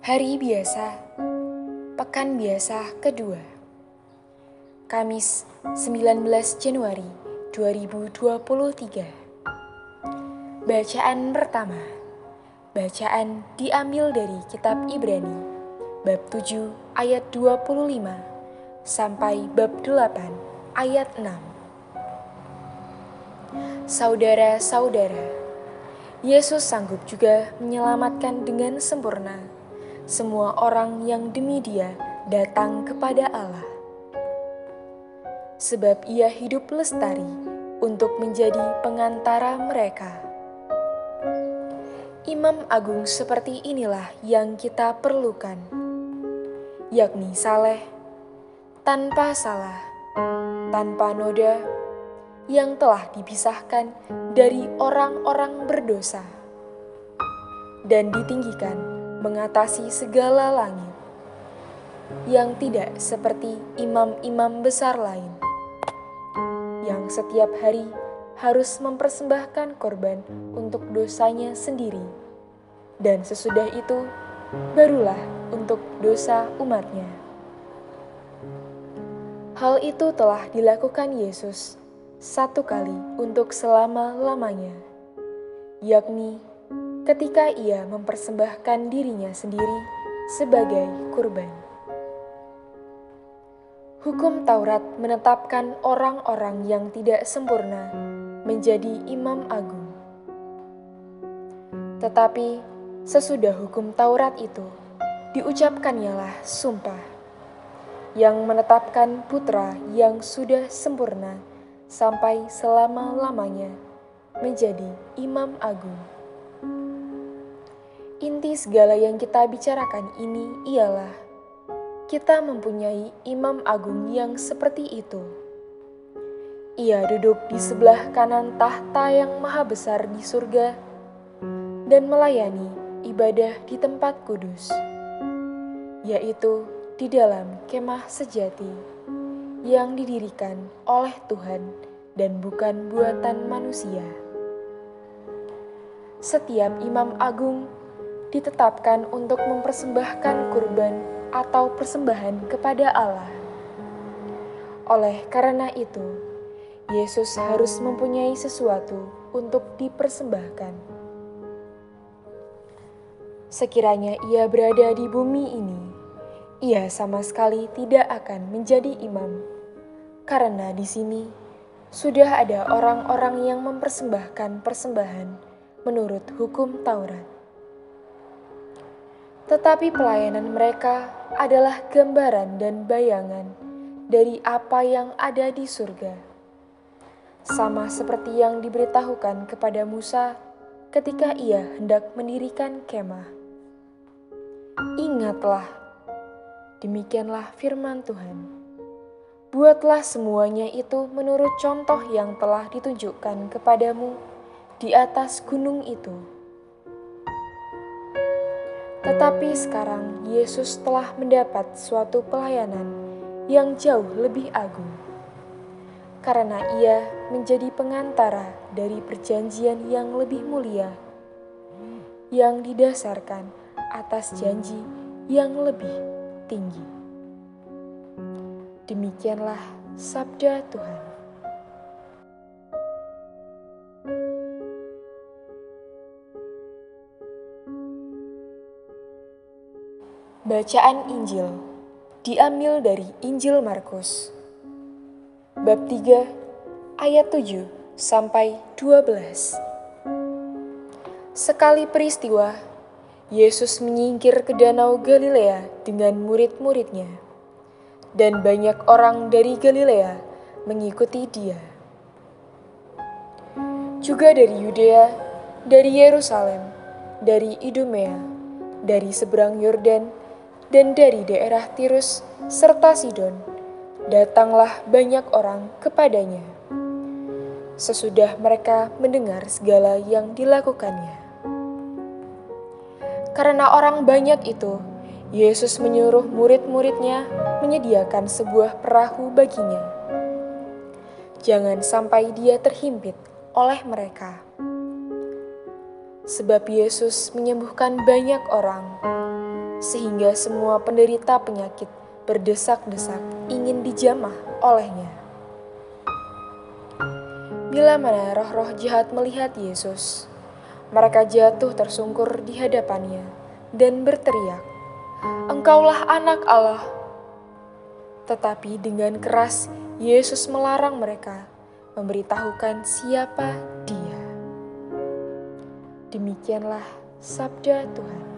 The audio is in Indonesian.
Hari biasa, pekan biasa kedua. Kamis 19 Januari 2023. Bacaan pertama. Bacaan diambil dari kitab Ibrani bab 7 ayat 25 sampai bab 8 ayat 6. Saudara-saudara, Yesus sanggup juga menyelamatkan dengan sempurna semua orang yang demi Dia datang kepada Allah. Sebab Ia hidup lestari untuk menjadi pengantara mereka. Imam agung seperti inilah yang kita perlukan, yakni saleh, tanpa salah, tanpa noda, yang telah dipisahkan dari orang-orang berdosa dan ditinggikan mengatasi segala langit, yang tidak seperti imam-imam besar lain, yang setiap hari harus mempersembahkan korban untuk dosanya sendiri, dan sesudah itu barulah untuk dosa umatnya. Hal itu telah dilakukan Yesus satu kali untuk selama-lamanya, yakni ketika ia mempersembahkan dirinya sendiri sebagai kurban. Hukum Taurat menetapkan orang-orang yang tidak sempurna menjadi imam agung. Tetapi sesudah hukum Taurat itu, diucapkannyalah sumpah yang menetapkan putra yang sudah sempurna sampai selama-lamanya menjadi imam agung. Inti segala yang kita bicarakan ini ialah kita mempunyai imam agung yang seperti itu. Ia duduk di sebelah kanan tahta yang maha besar di surga dan melayani ibadah di tempat kudus, yaitu di dalam kemah sejati yang didirikan oleh Tuhan dan bukan buatan manusia. Setiap imam agung ditetapkan untuk mempersembahkan kurban atau persembahan kepada Allah. Oleh karena itu, Yesus harus mempunyai sesuatu untuk dipersembahkan. Sekiranya ia berada di bumi ini, ia sama sekali tidak akan menjadi imam, karena di sini sudah ada orang-orang yang mempersembahkan persembahan menurut hukum Taurat tetapi pelayanan mereka adalah gambaran dan bayangan dari apa yang ada di surga. Sama seperti yang diberitahukan kepada Musa ketika ia hendak mendirikan kemah. Ingatlah, demikianlah firman Tuhan. Buatlah semuanya itu menurut contoh yang telah ditunjukkan kepadamu di atas gunung itu tetapi sekarang Yesus telah mendapat suatu pelayanan yang jauh lebih agung, karena Ia menjadi pengantara dari perjanjian yang lebih mulia, yang didasarkan atas janji yang lebih tinggi. Demikianlah sabda Tuhan. Bacaan Injil diambil dari Injil Markus bab 3 ayat 7 sampai 12. Sekali peristiwa, Yesus menyingkir ke danau Galilea dengan murid-muridnya, dan banyak orang dari Galilea mengikuti dia. Juga dari Yudea, dari Yerusalem, dari Idumea, dari seberang Yordan, dan dari daerah Tirus serta Sidon, datanglah banyak orang kepadanya. Sesudah mereka mendengar segala yang dilakukannya. Karena orang banyak itu, Yesus menyuruh murid-muridnya menyediakan sebuah perahu baginya. Jangan sampai dia terhimpit oleh mereka. Sebab Yesus menyembuhkan banyak orang sehingga semua penderita penyakit berdesak-desak ingin dijamah olehnya. Bila mana roh-roh jahat melihat Yesus, mereka jatuh tersungkur di hadapannya dan berteriak, "Engkaulah Anak Allah!" Tetapi dengan keras Yesus melarang mereka memberitahukan siapa Dia. Demikianlah sabda Tuhan.